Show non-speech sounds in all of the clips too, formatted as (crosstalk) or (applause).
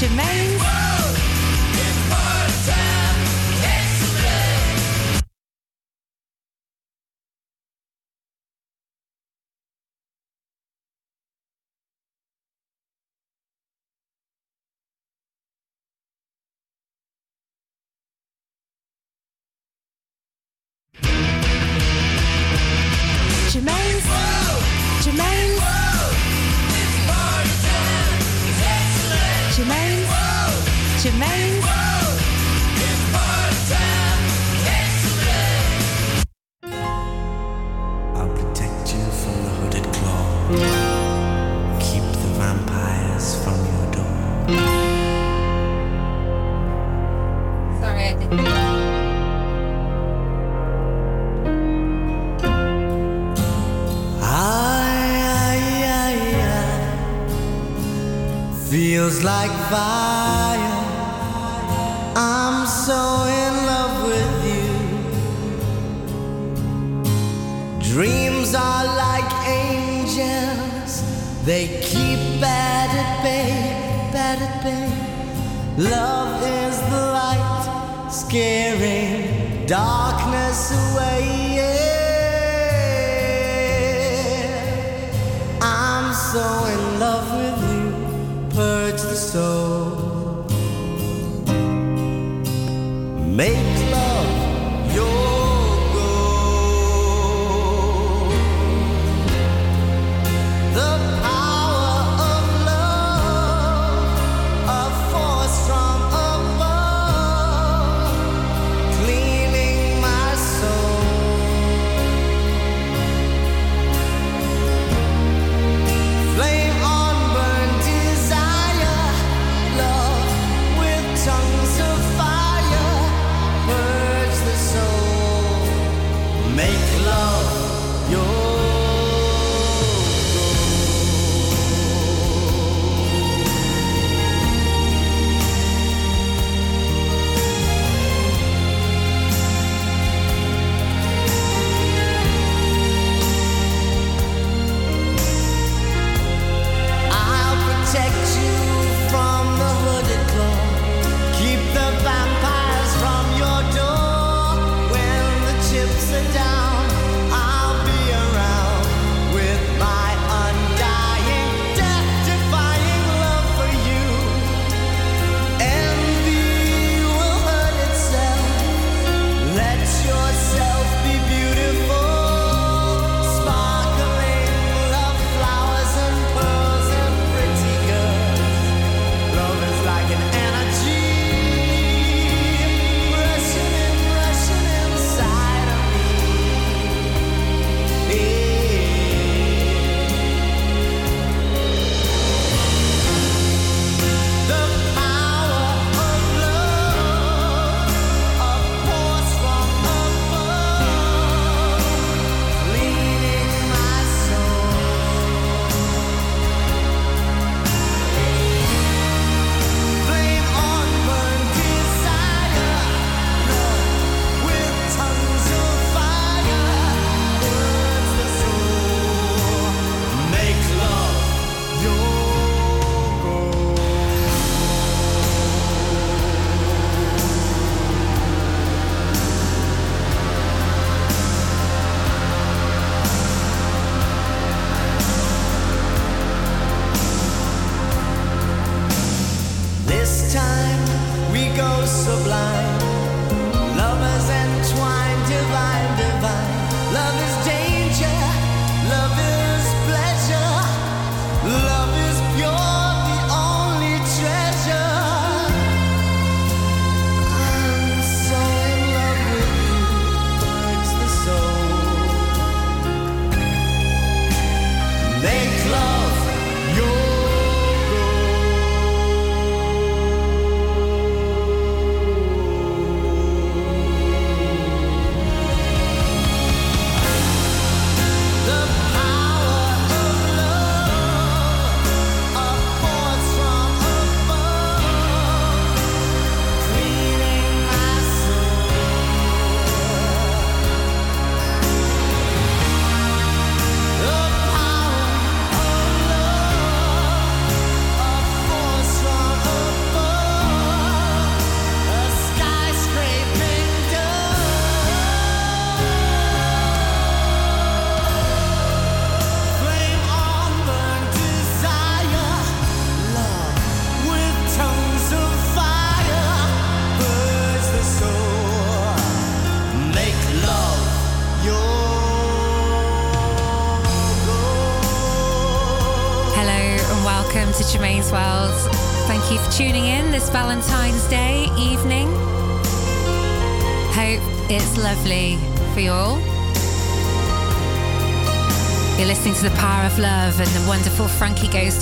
Germaine's. Feels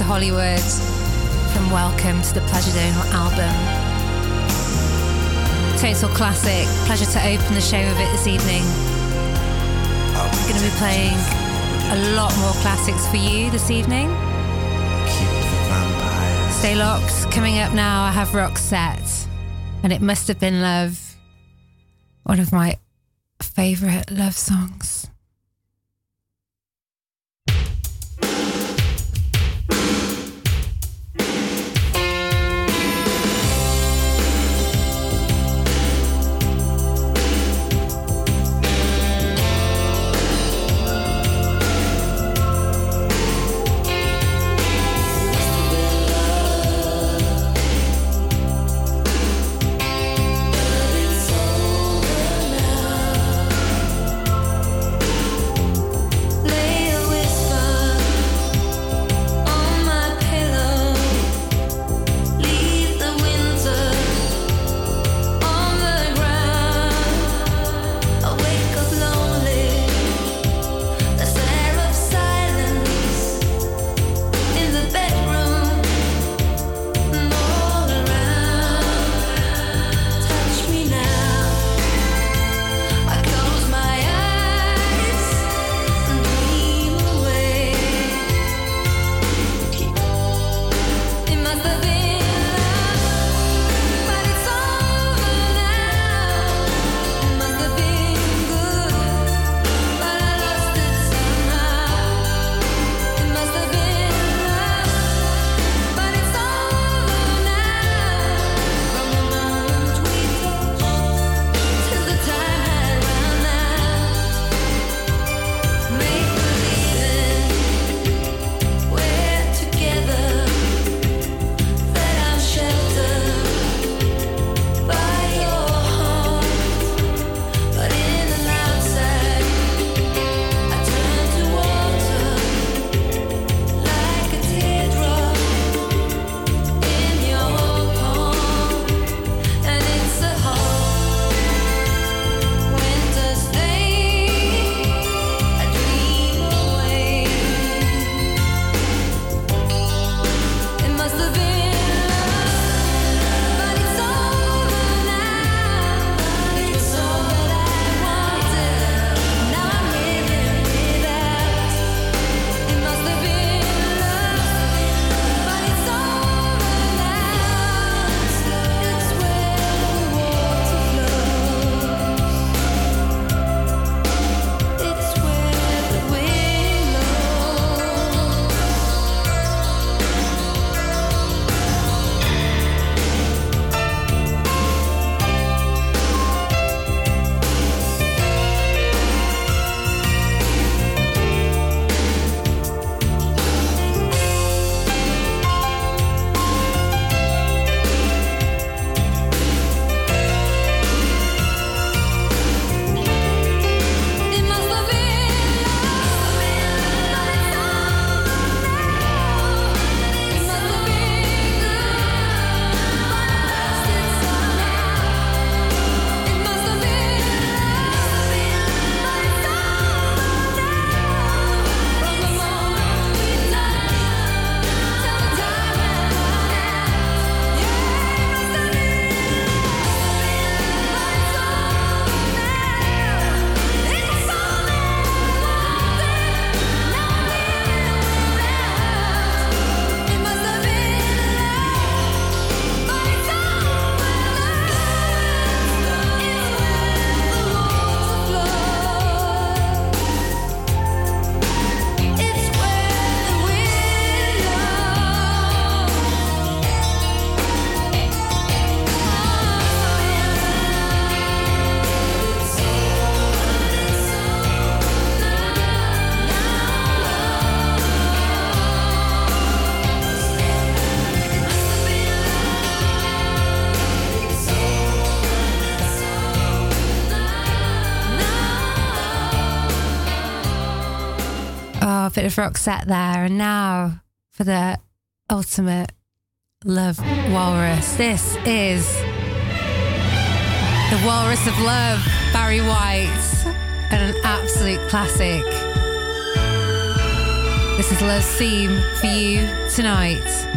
Hollywood from Welcome to the Pleasure Dome album. Total classic. Pleasure to open the show with it this evening. I'm going to be playing a lot more classics for you this evening. Stay locked. Coming up now, I have Roxette, and it must have been love. One of my favorite love songs. bit of Roxette there. And now for the ultimate love walrus. This is The Walrus of Love, Barry White, and an absolute classic. This is Love's theme for you tonight.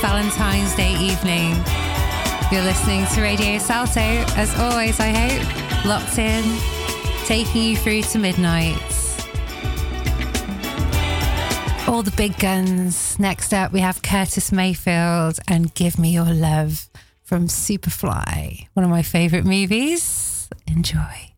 Valentine's Day evening. You're listening to Radio Salto, as always, I hope, locked in, taking you through to midnight. All the big guns. Next up, we have Curtis Mayfield and Give Me Your Love from Superfly, one of my favorite movies. Enjoy.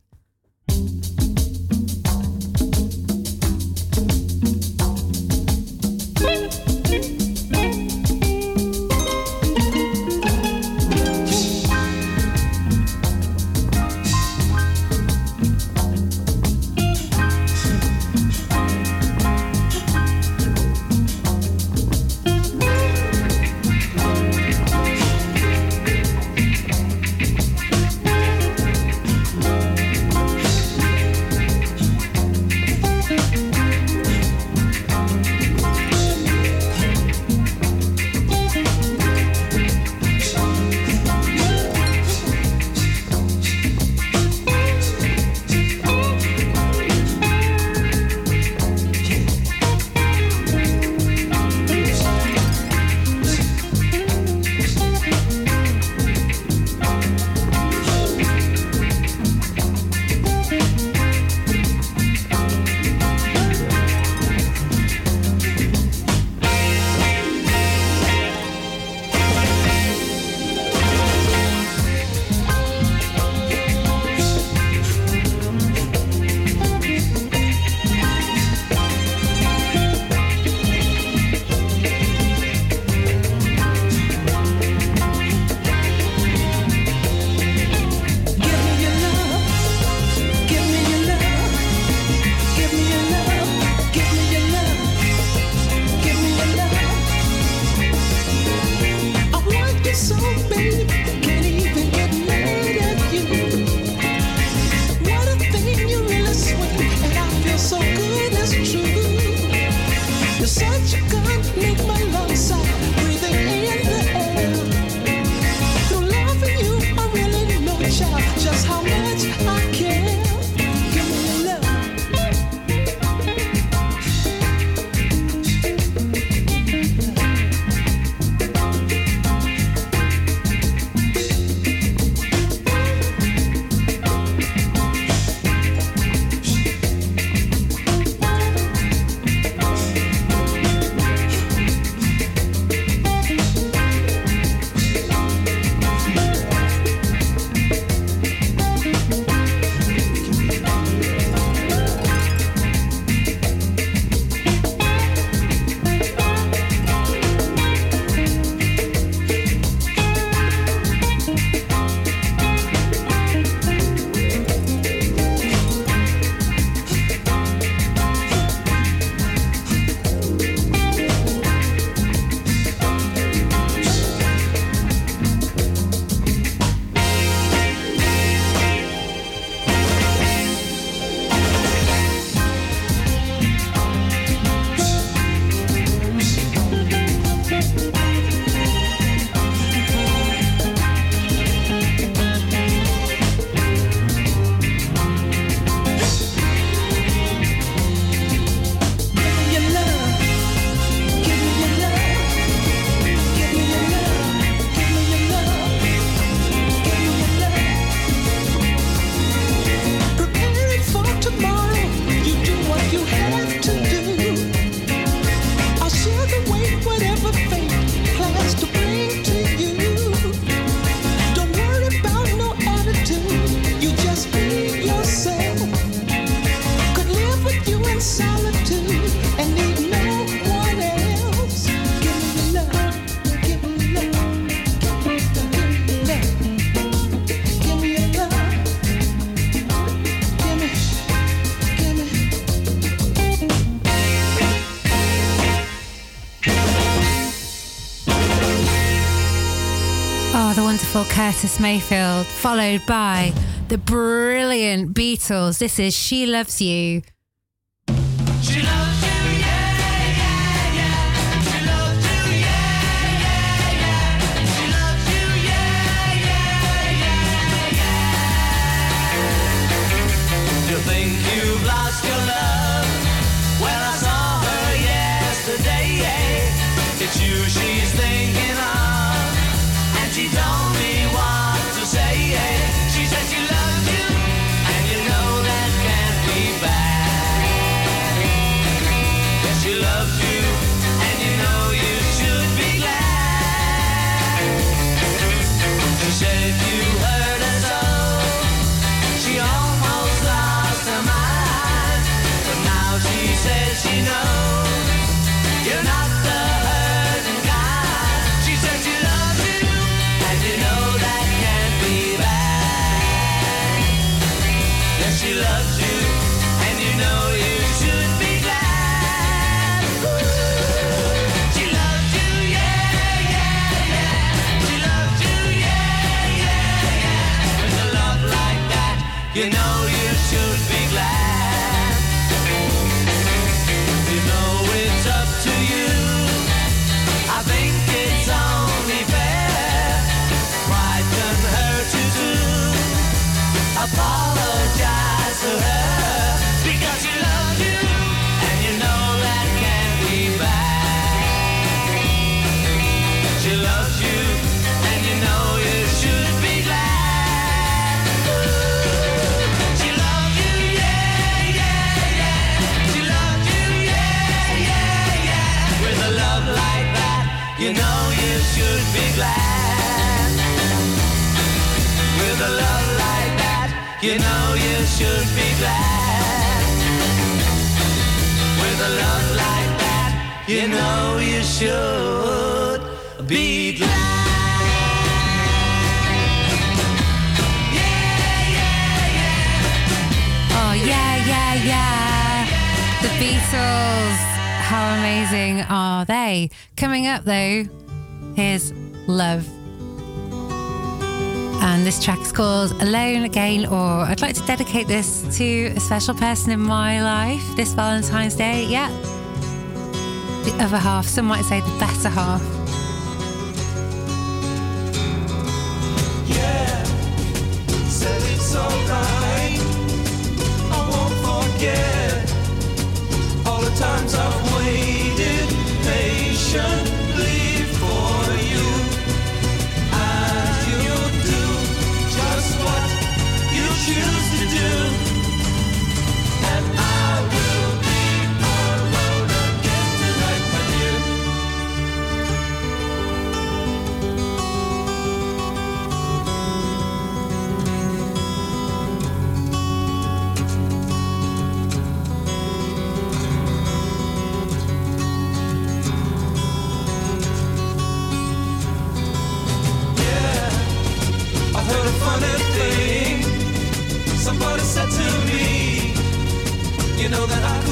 Curtis Mayfield, followed by the brilliant Beatles. This is She Loves You. look like that, you know you should be glad. Oh, yeah, yeah, yeah. The Beatles. How amazing are they? Coming up, though, here's Love. And this track's called Alone Again, or I'd like to dedicate this to a special person in my life this Valentine's Day. Yeah. The other half, some might say the better half. Yeah, said it's alright. I won't forget all the times I've waited patient. know that I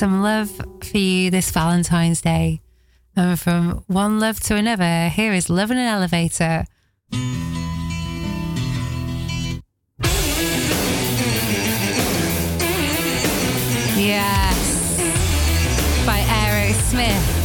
some love for you this Valentine's Day. And from one love to another, here is Love in an Elevator. Yes, by Aerosmith.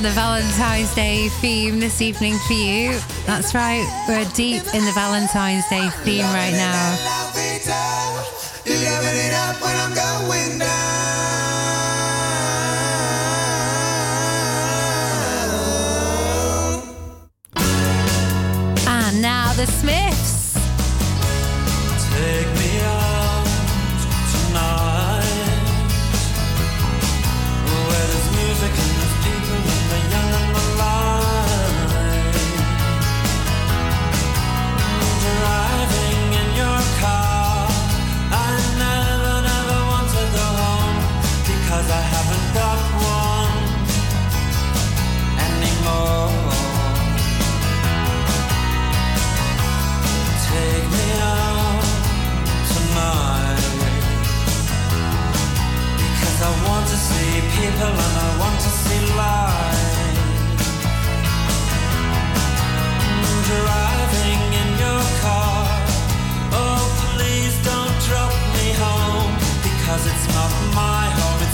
on the Valentine's Day theme this evening for you. That's right, we're deep in the Valentine's Day theme right now.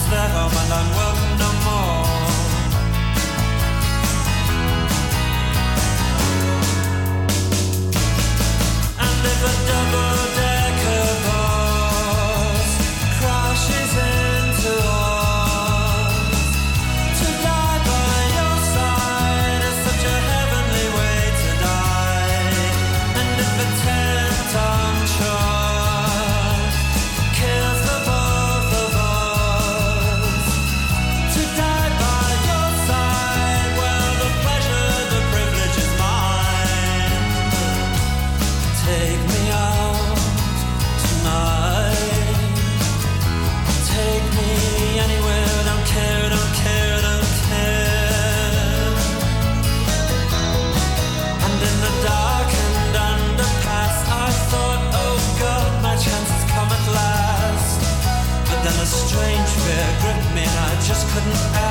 strach mijn anderen just couldn't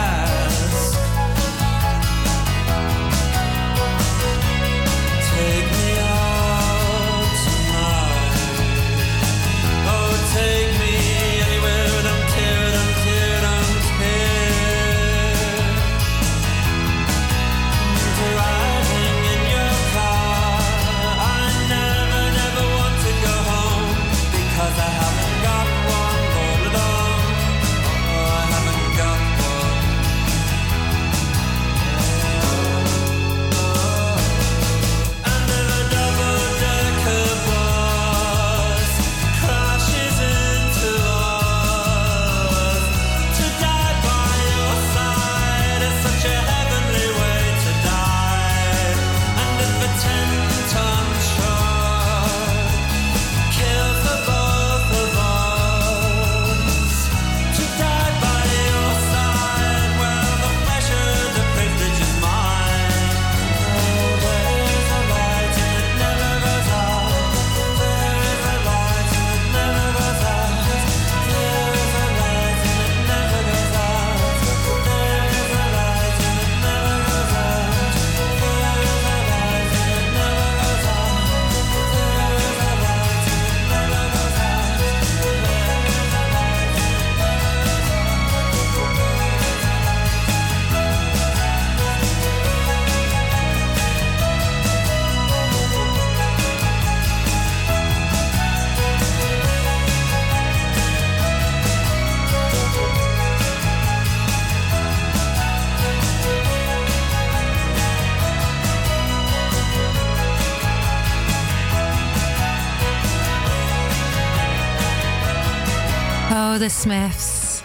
the Smiths.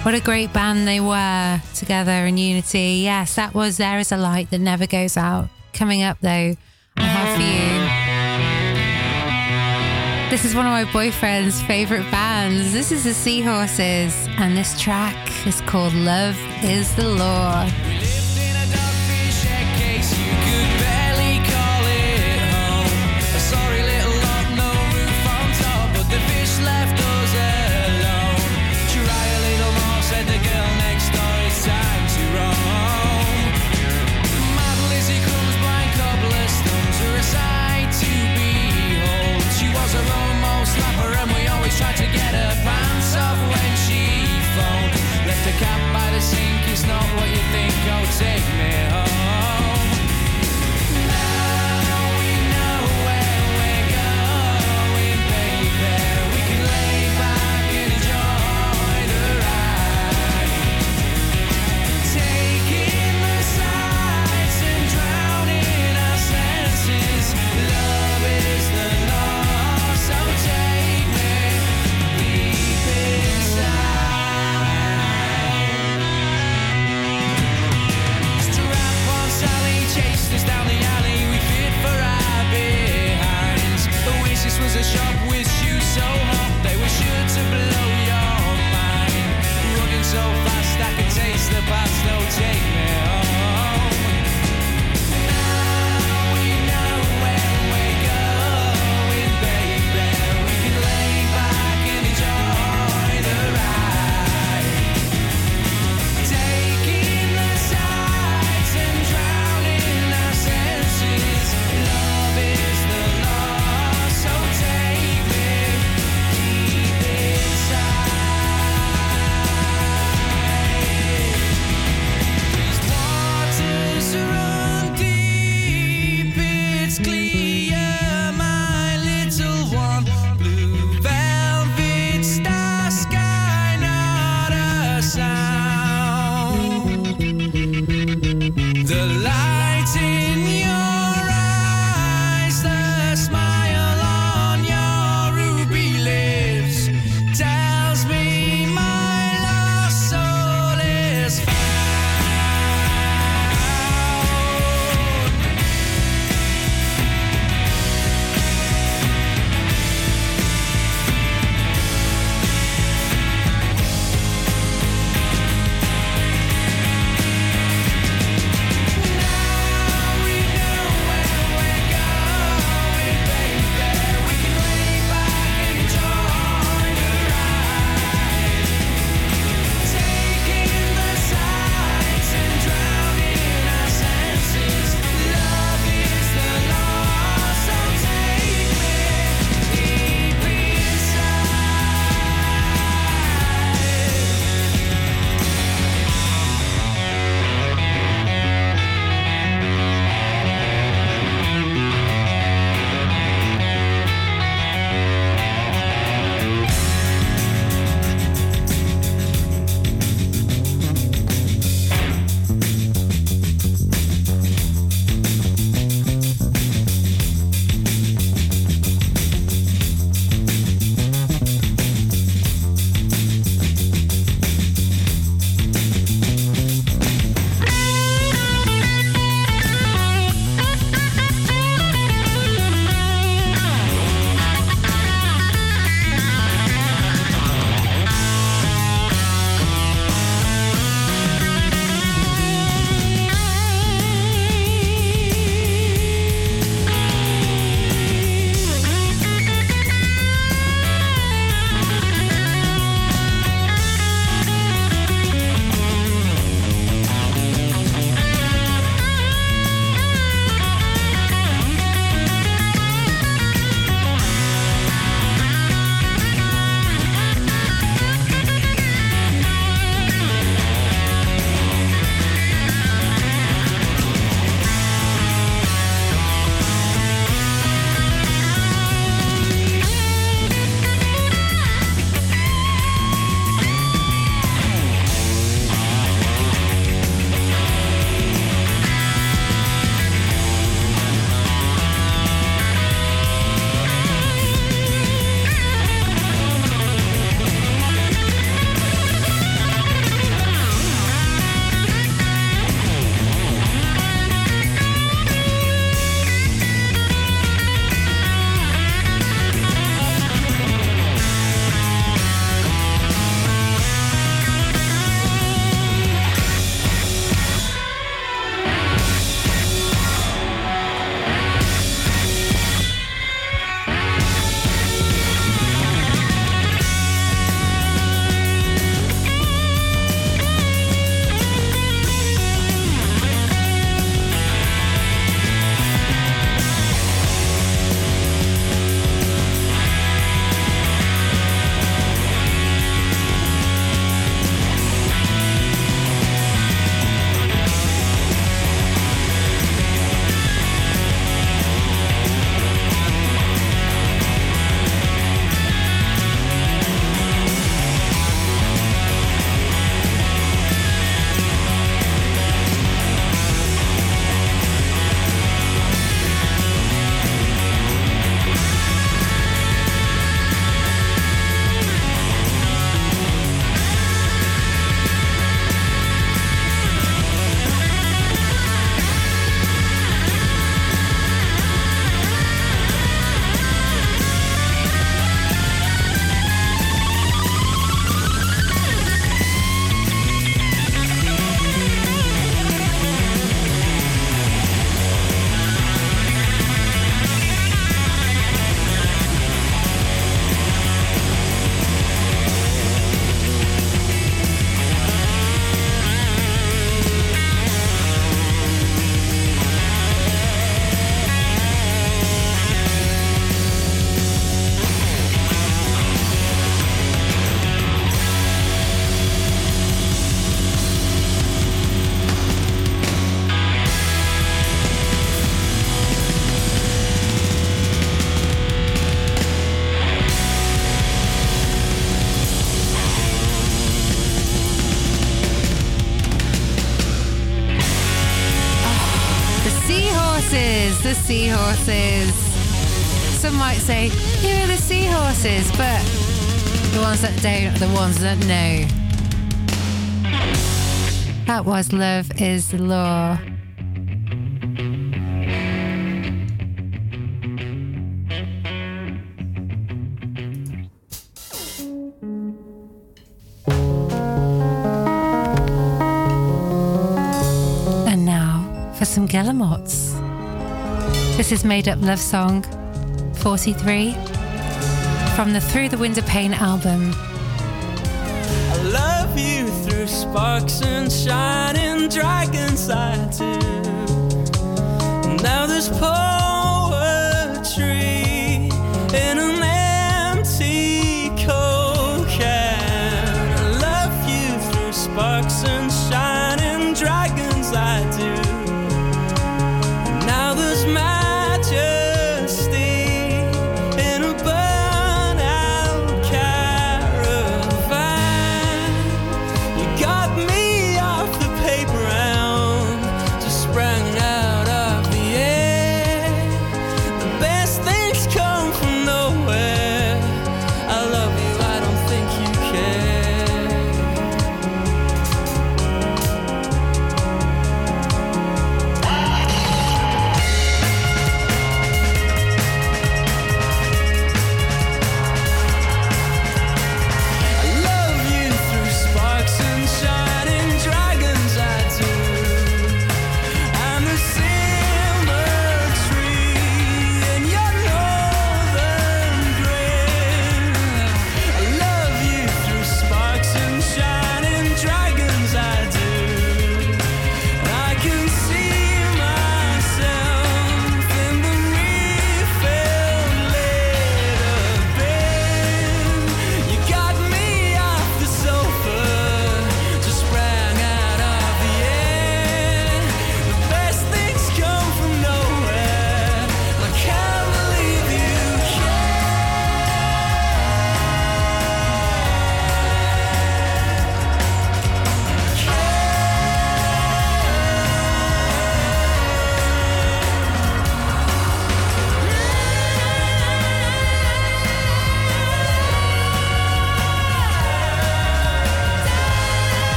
What a great band they were together in unity. Yes, that was There Is a Light That Never Goes Out. Coming up, though, I have for you. This is one of my boyfriend's favourite bands. This is the Seahorses, and this track is called Love is the Law. take me This show. sharp the ones that know. That was Love is the Law. And now for some Guillemots. This is Made Up Love Song 43 from the Through the Window Pane album you through sparks and shining dragon's eye too. Now there's poetry.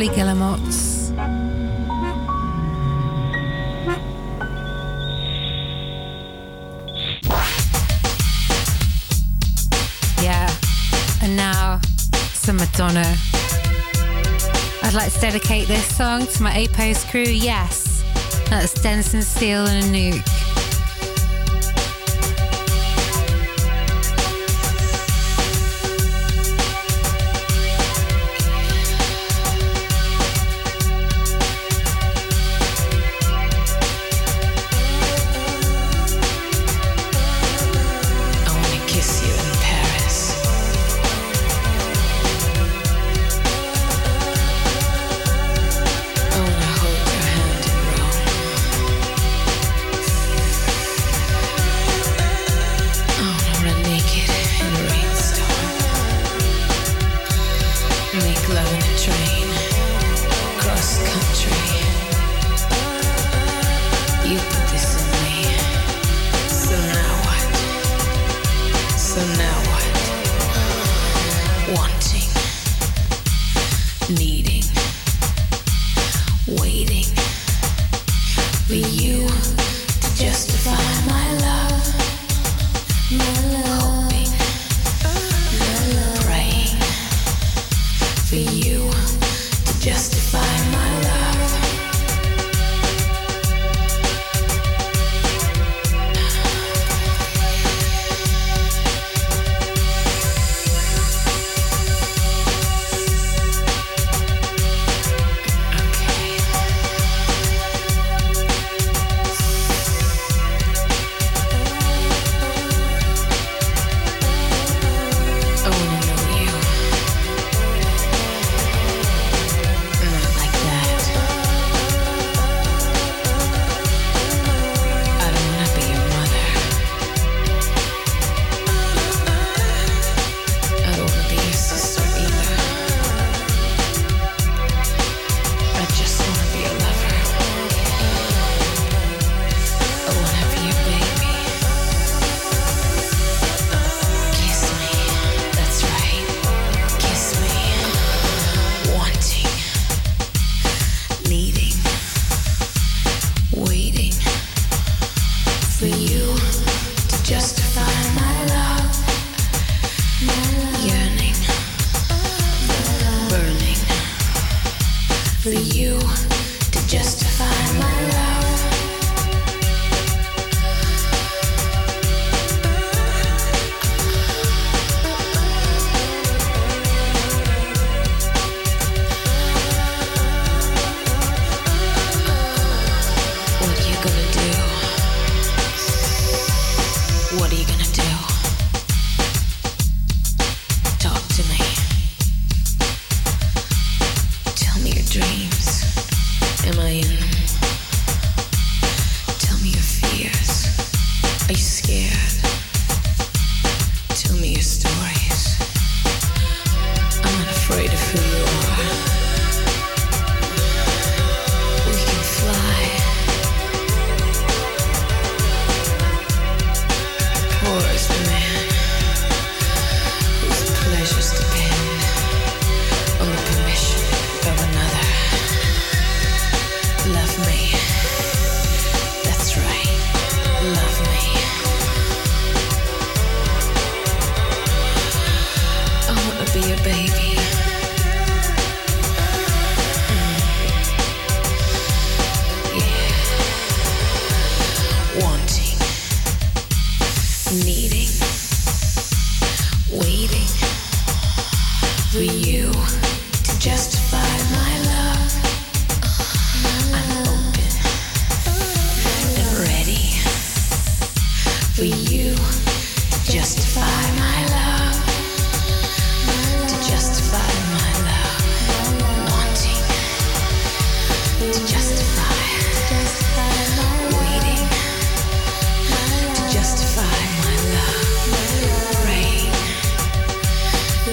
lovely guillemots. Yeah, and now some Madonna. I'd like to dedicate this song to my APOS crew, yes. That's Denson Steele and Anouk.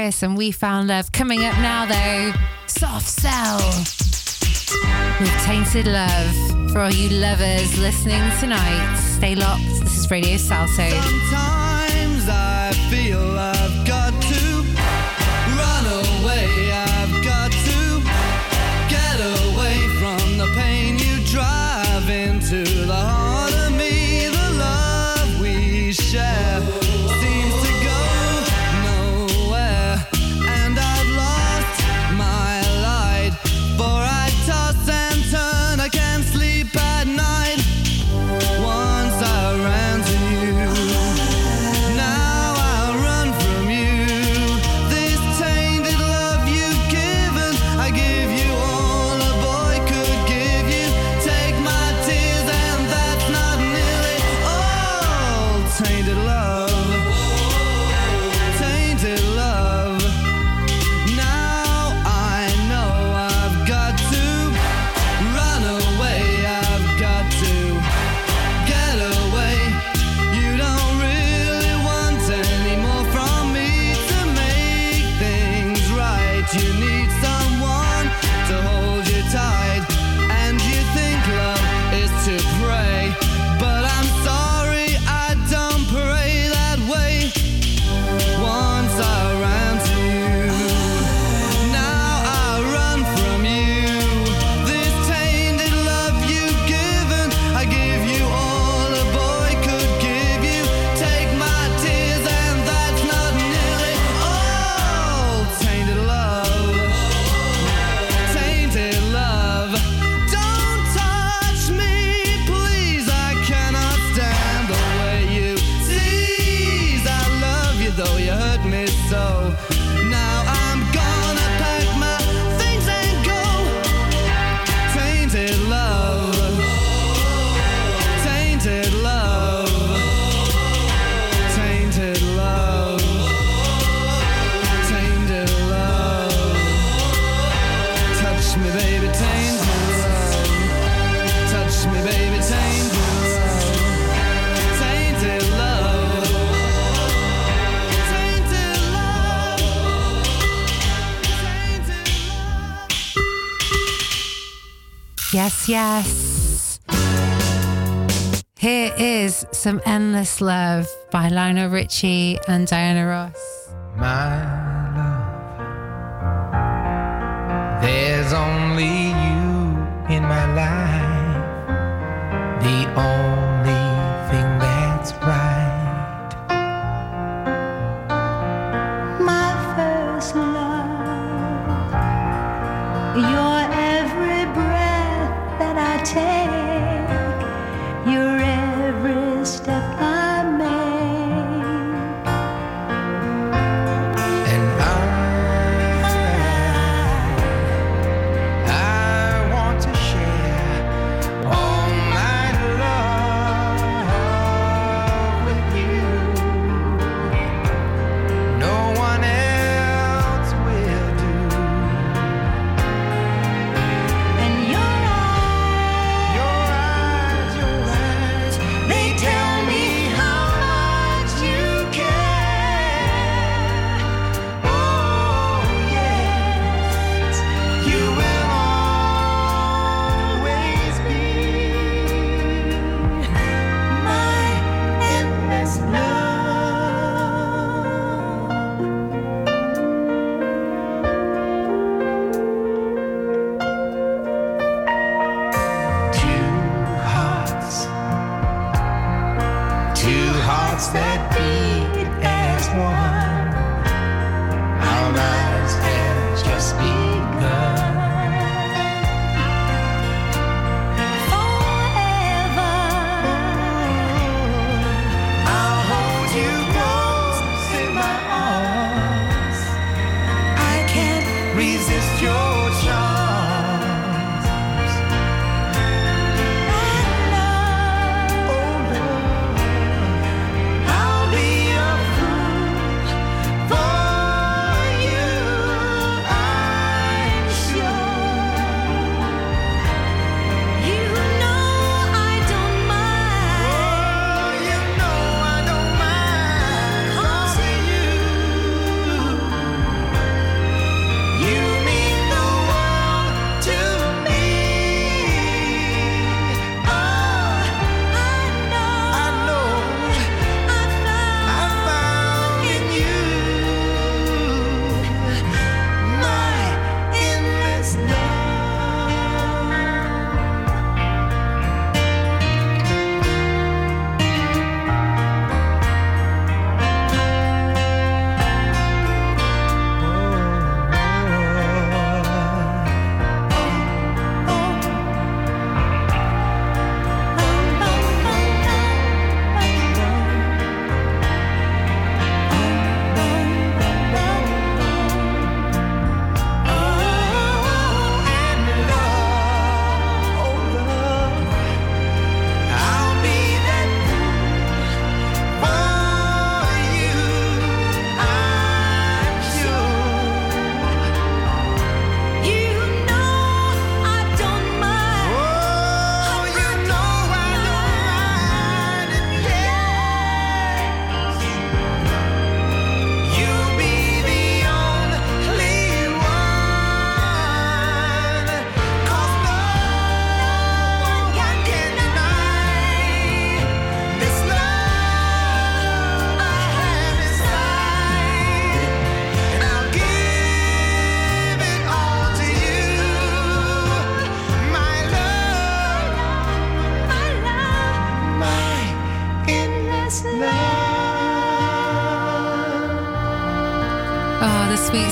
And We Found Love. Coming up now, though, Soft Cell with Tainted Love. For all you lovers listening tonight, stay locked. This is Radio Salto. yes. Here is Some Endless Love by Lionel Richie and Diana Ross.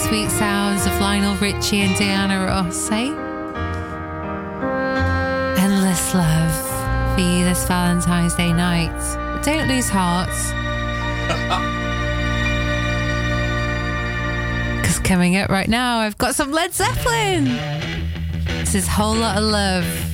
sweet sounds of Lionel Richie and Diana Ross, eh? Endless love for you this Valentine's Day night. But don't lose heart. (laughs) Because coming up right now, I've got some Led Zeppelin. This is Whole Lotta Love.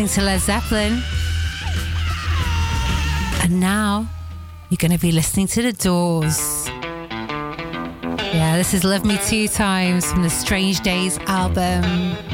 listening to Led Zeppelin. And now you're going to be listening to The Doors. Yeah, this is Love Me Two Times from the Strange Days album.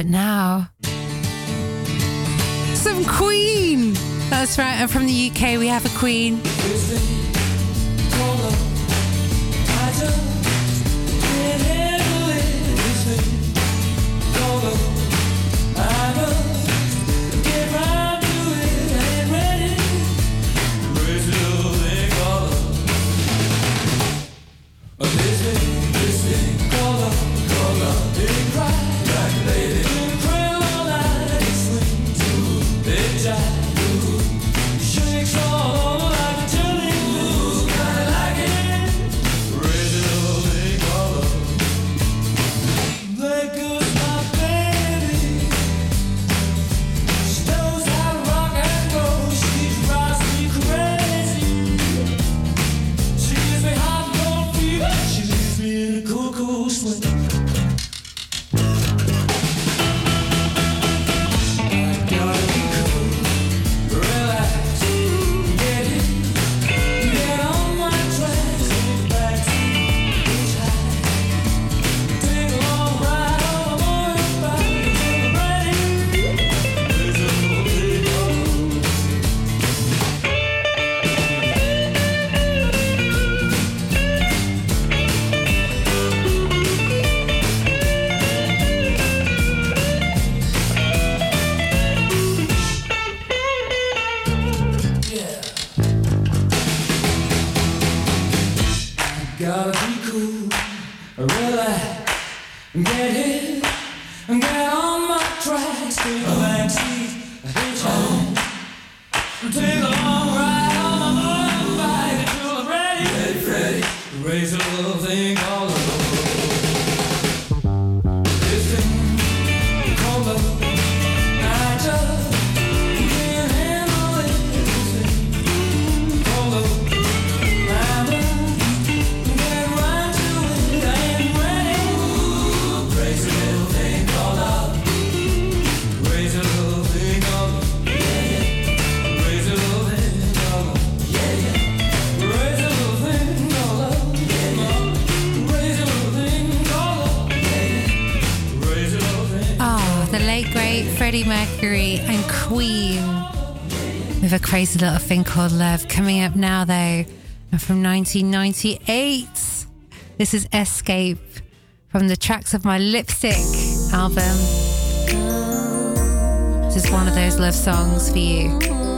But now, some Queen. That's right. And from the UK, we have a Queen. Raise your love Mercury and Queen with a crazy little thing called Love. Coming up now, though, and from 1998, this is Escape from the tracks of my Lipstick album. This is one of those love songs for you.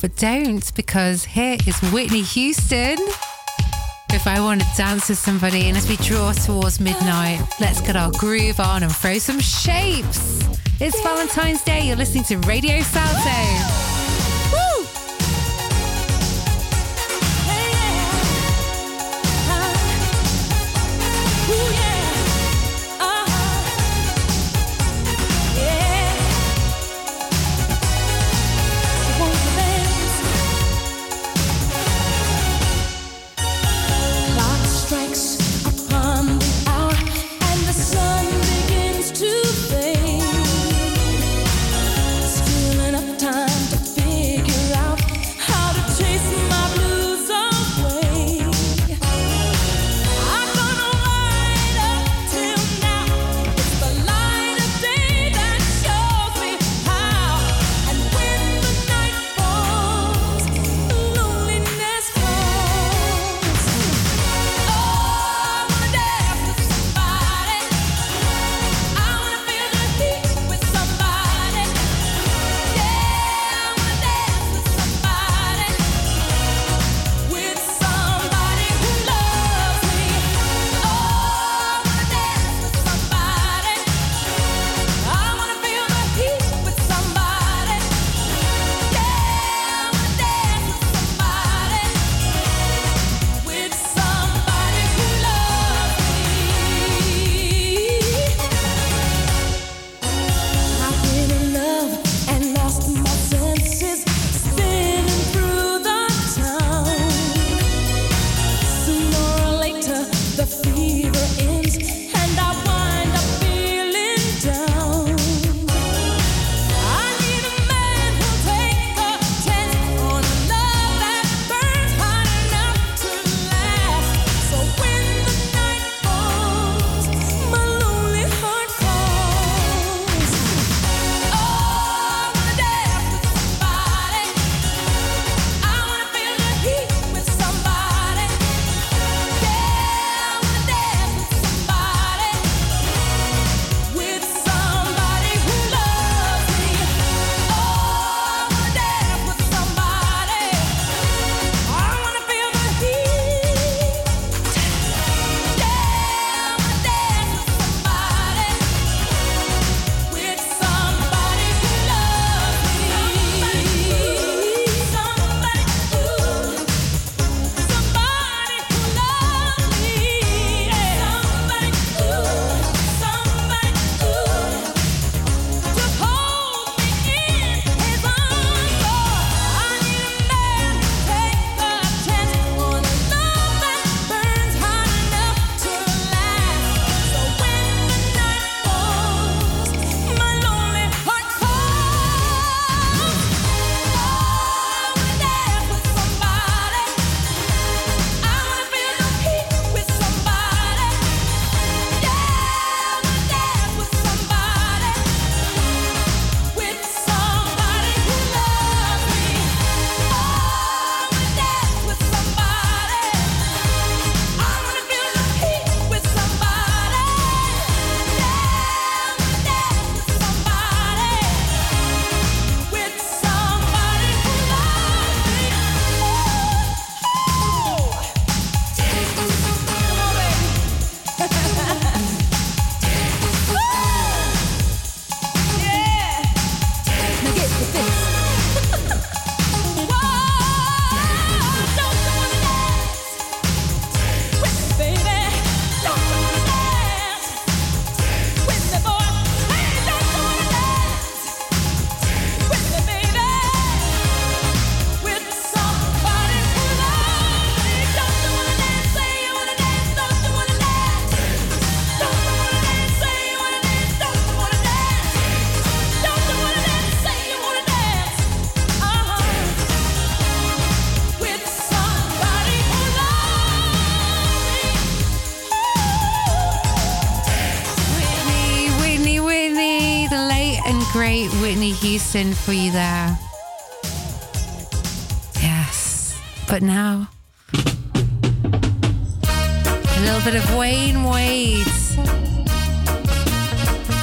but don't because here is Whitney Houston. If I want to dance with somebody, and as we draw towards midnight, let's get our groove on and throw some shapes. It's Valentine's Day. You're listening to Radio Salto. for you there. Yes. But now, a little bit of Wayne Wade.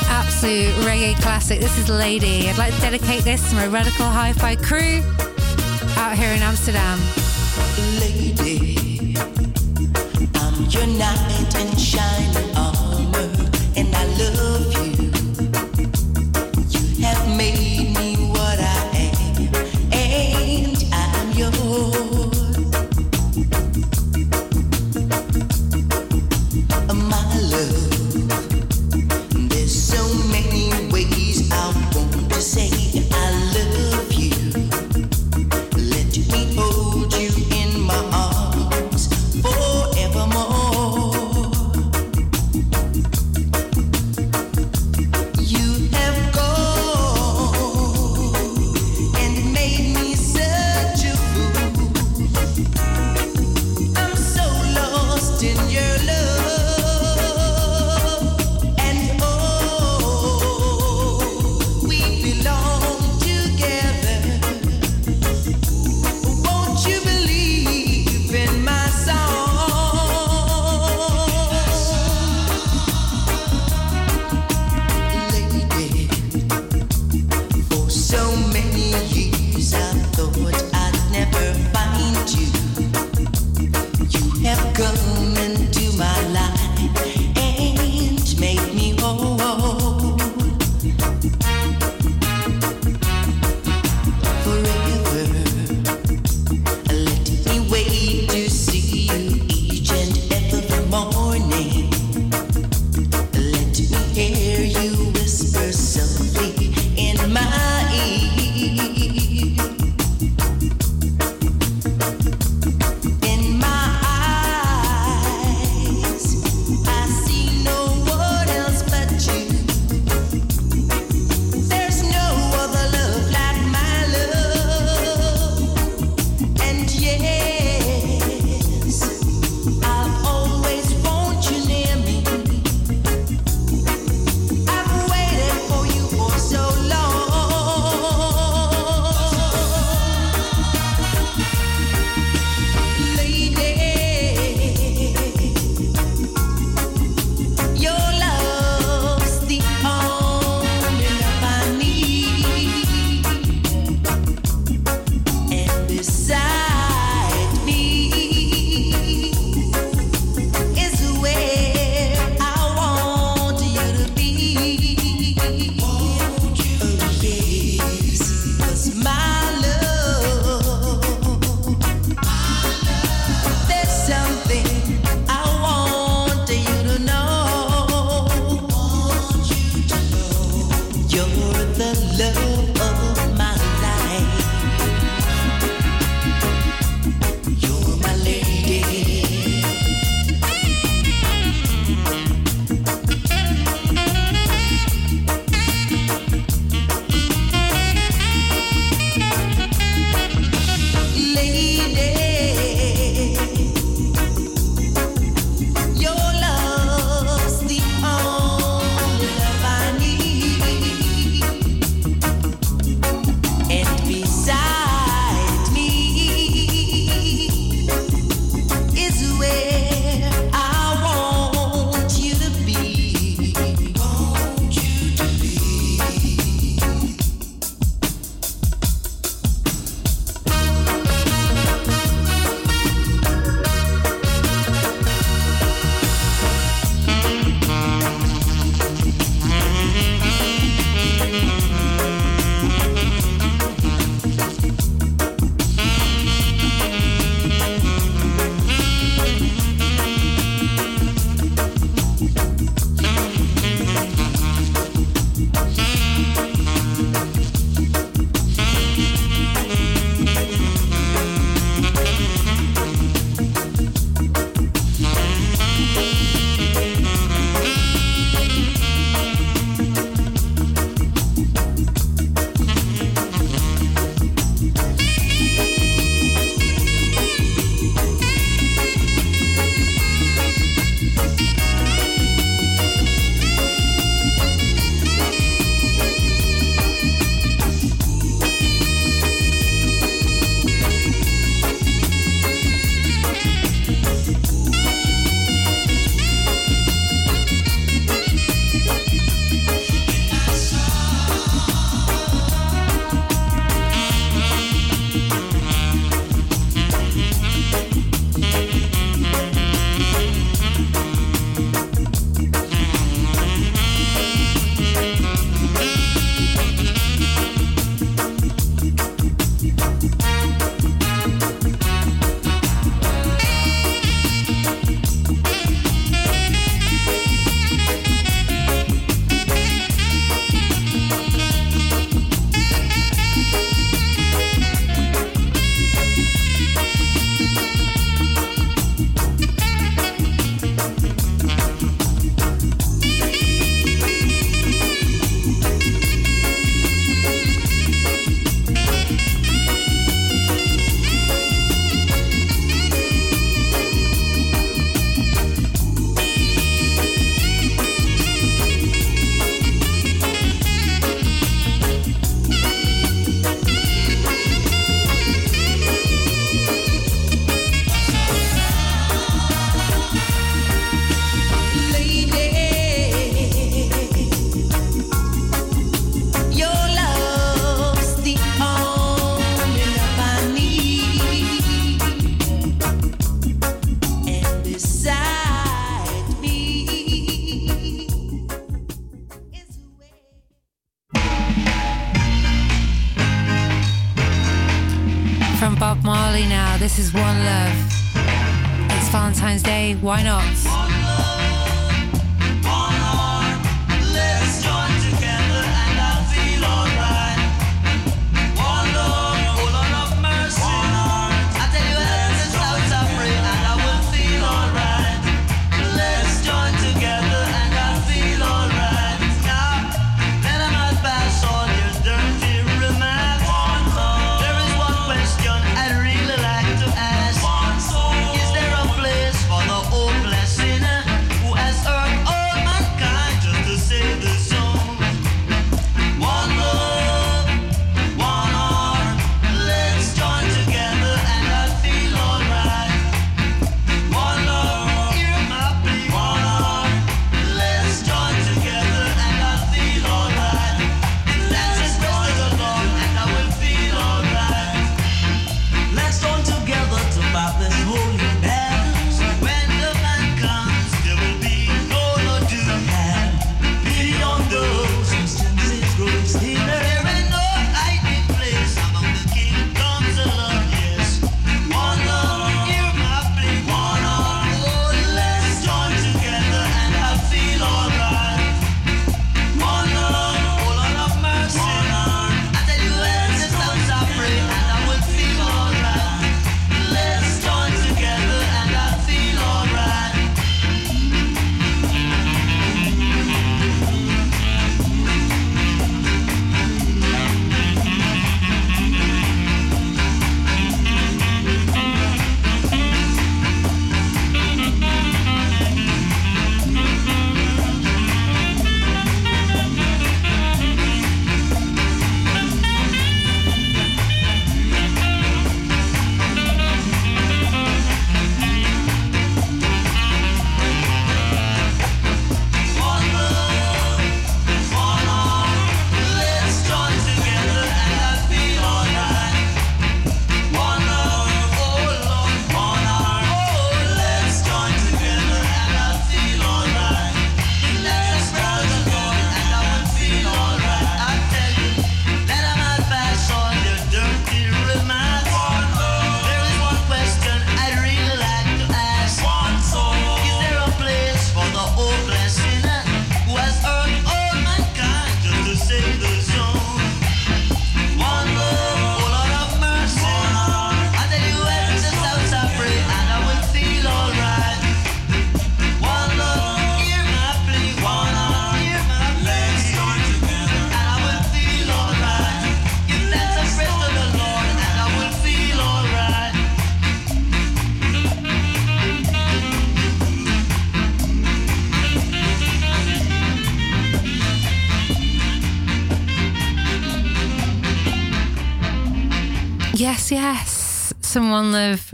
Absolute reggae classic. This is Lady. I'd like to dedicate this to my radical hi fi crew out here in Amsterdam. Lady, I'm your knight and shining.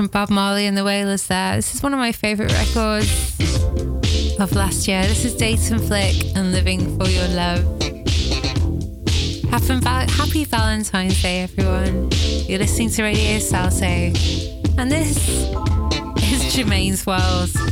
from Bob Marley and the Wailers there. This is one of my favourite records of last year. This is Dayton Flick and Living for Your Love. Happy Valentine's Day, everyone. You're listening to Radio Salto, and this is Germaine's World.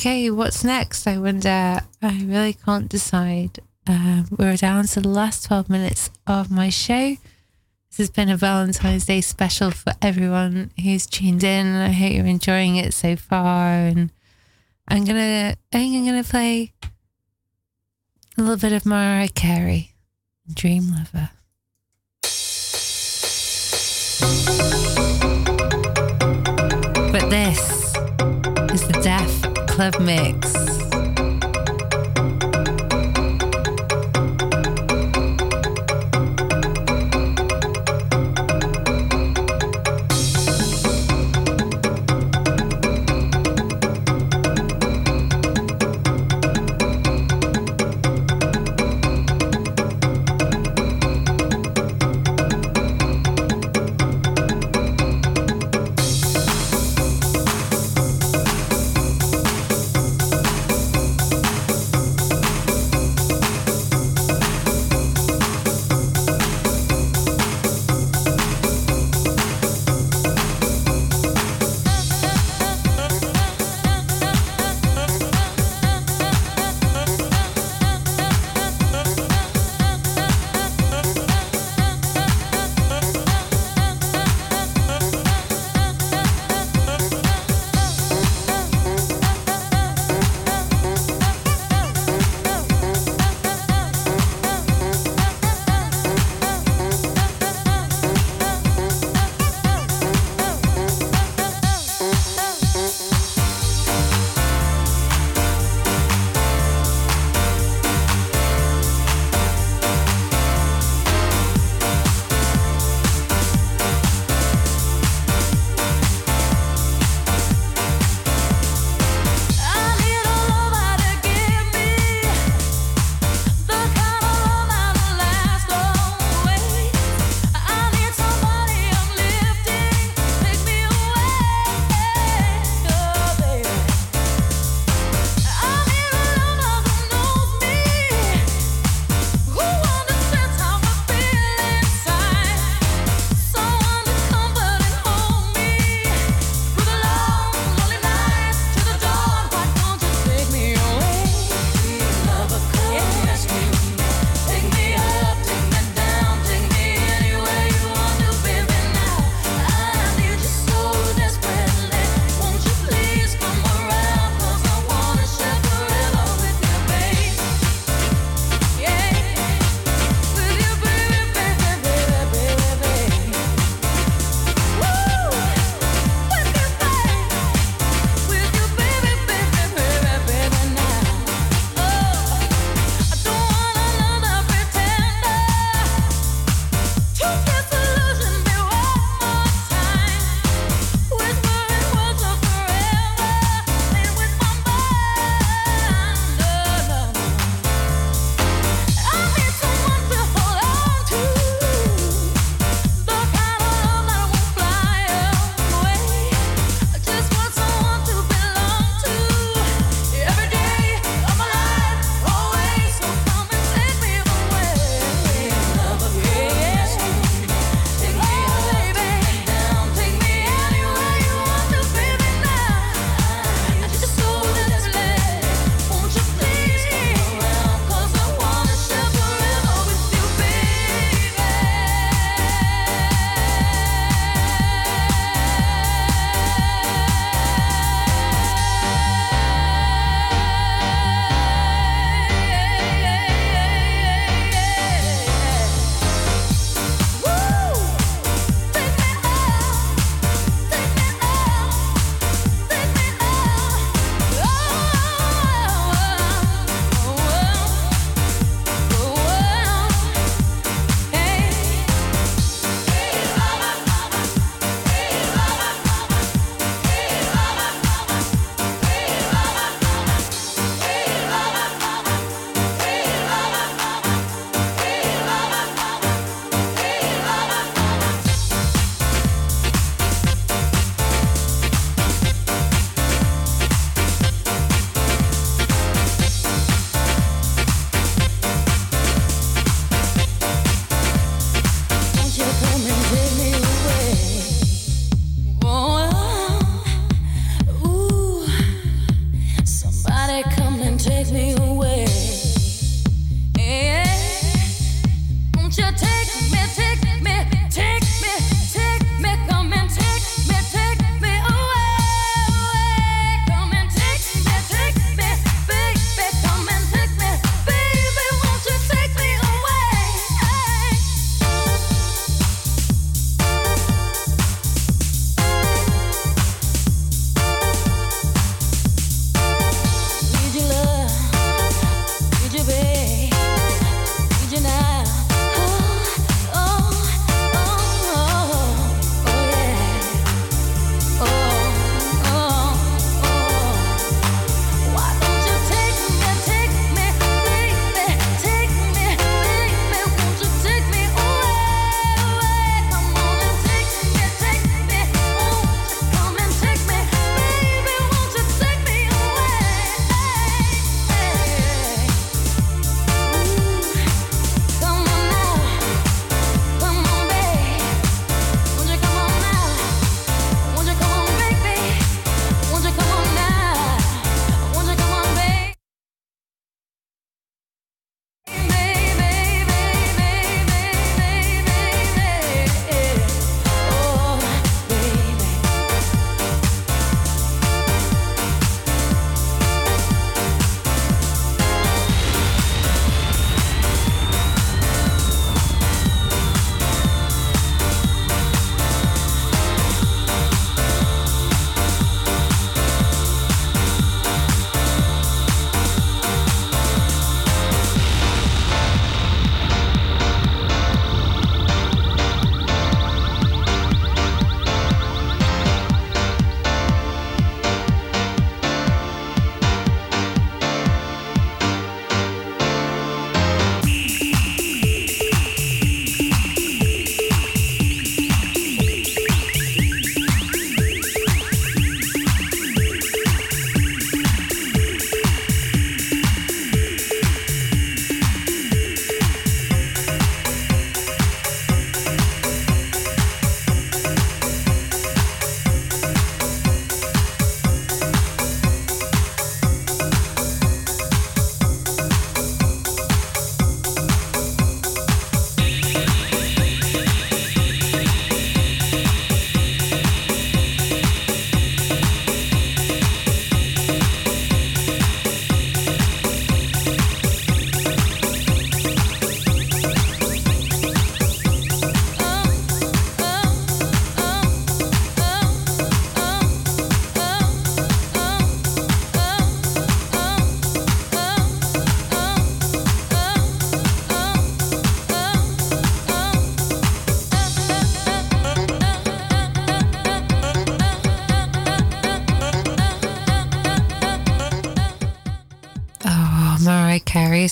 Okay, what's next? I wonder. I really can't decide. Um, we're down to the last 12 minutes of my show. This has been a Valentine's Day special for everyone who's tuned in. I hope you're enjoying it so far. And I'm gonna, I think I'm gonna play a little bit of Mariah Carey, Dream Lover. But this Club Mix.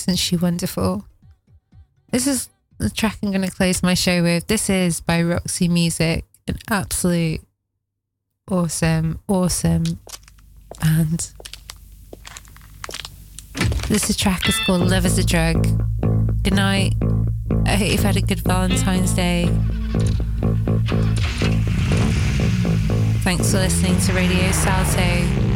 Isn't she wonderful? This is the track I'm going to close my show with. This is by Roxy Music, an absolute awesome, awesome and This track is called Love is a Drug. Good night. I hope you've had a good Valentine's Day. Thanks for listening to Radio Salto.